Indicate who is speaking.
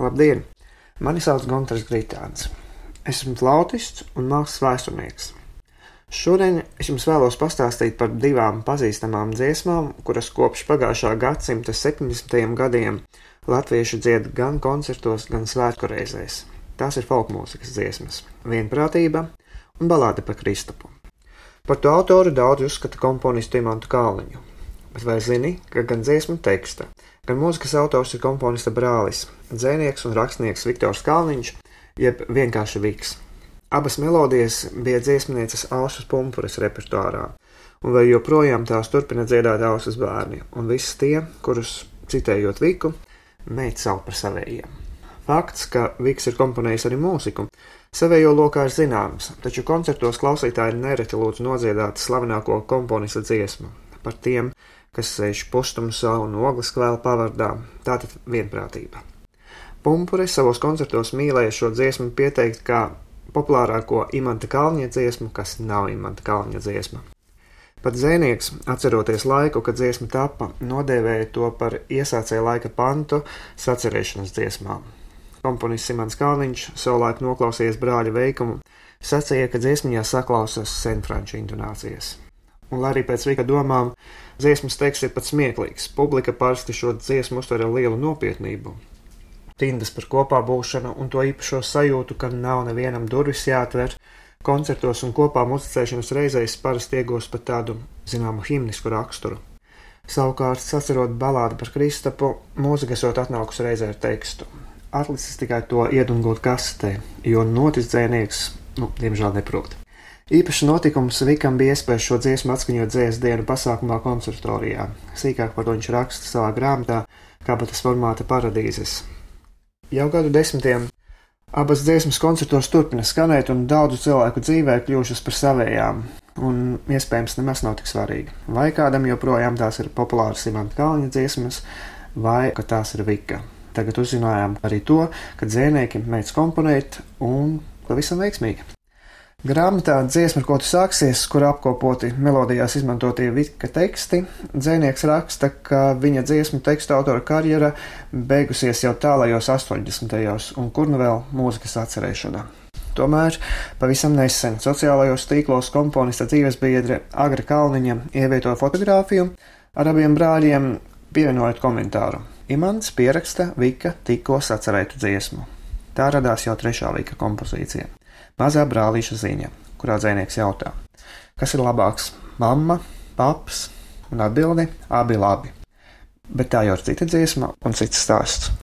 Speaker 1: Labdien! Mani sauc Gunārs Gritāns. Esmu flautists un mākslas vēsturnieks. Šodien es jums vēlos pastāstīt par divām pazīstamām dziesmām, kuras kopš pagājušā gadsimta 70. gadiem latvieši dzied gan koncertos, gan svētku reizēs. Tās ir folkmūzikas dziesmas - vienprātība un balāde par Kristapu. Par to autoru daudz uzskata komponistu Imantu Kāliņu, bet vai zini, ka gan dziesmu teksta, gan mūzikas autors ir komponista brālis, dzēnieks un rakstnieks Viktors Kalniņš, jeb vienkārši Viks. Abas melodijas bija dziesmnieces Alšas Pumpuras repertuārā, un vai joprojām tās turpina dziedāt Alšas bērni, un visi tie, kurus, citējot Viku, meit sauc par savējiem. Fakts, ka Viks ir komponējis arī mūziku, savējo lokā ir zināms, taču koncertos klausītāji nereti lūdz nodziedāt slavenāko komponista dziesmu par tiem, kas sēž pustumsā un ogles kvēla pavardā, tātad vienprātība. Pumpuri savos koncertos mīlēja šo dziesmu pieteikt kā populārāko Imanta Kalniņa dziesmu, kas nav Imanta Kalniņa dziesma. Pat dzēnieks, atceroties laiku, kad dziesma tapa, nodēvēja to par iesācēju laika pantu sacerēšanas dziesmām. Komponists Simons Kalniņš, savulaik noklausījies brāļa veikumu, sacīja, ka dziesmā saklausās senfranču intonācijas. Un, lai arī pēc Vika domām dziesmas teksts ir pat smieklīgs, publika parasti šo dziesmu uztver ar lielu nopietnību. Tindas par kopā būšanu un to īpašo sajūtu, ka nav nevienam durvis jāatver, koncertos un kopā muzicēšanas reizēs parasti iegūst pat tādu, zināmu, himnisku raksturu. Savukārt, sacerot balādi par Kristapu, mūzika esot atnākusi reizē ar tekstu. Atlicis tikai to iedungot kastē, jo notis dzēnieks, nu, diemžēl neprot. Īpašs notikums Vikam bija iespēja šo dziesmu atskaņot dzēs dienu pasākumā konservatorijā. Sīkāk par to viņš raksta savā grāmatā, kā pat tas formāta paradīzes. Jau gadu desmitiem abas dziesmas koncertos turpina skanēt, un daudzu cilvēku dzīvē kļuvušas par savējām, un iespējams nemaz nav tik svarīgi. Vai kādam joprojām tās ir populāras Imanta Kalniņa dziesmas, vai ka tās ir Vika. Tagad uzzinājām arī to, ka dzēnieki mēdz komponēt un pavisam veiksmīgi. Grāmatā dziesma, ko tu sāksies, kur apkopoti melodijās izmantotie vika teksti, dzēnieks raksta, ka viņa dziesmu tekstu autora karjera beigusies jau tālajos 80. un kur nu vēl mūzikas atcerēšana. Tomēr pavisam nesen sociālajos tīklos komponista dzīves biedre Agra Kalniņa ievietoja fotografiju ar abiem brāļiem, pievienojot komentāru. Imants pieraksta Vika tikko sacerētu dziesmu. Tā radās jau trešā Vika kompozīcija. Mazā brālīša ziņa, kurā dzēnieks jautā, kas ir labāks - mamma, paps, un atbildi - abi labi. Bet tā jau ir cita dziesma un cits stāsts.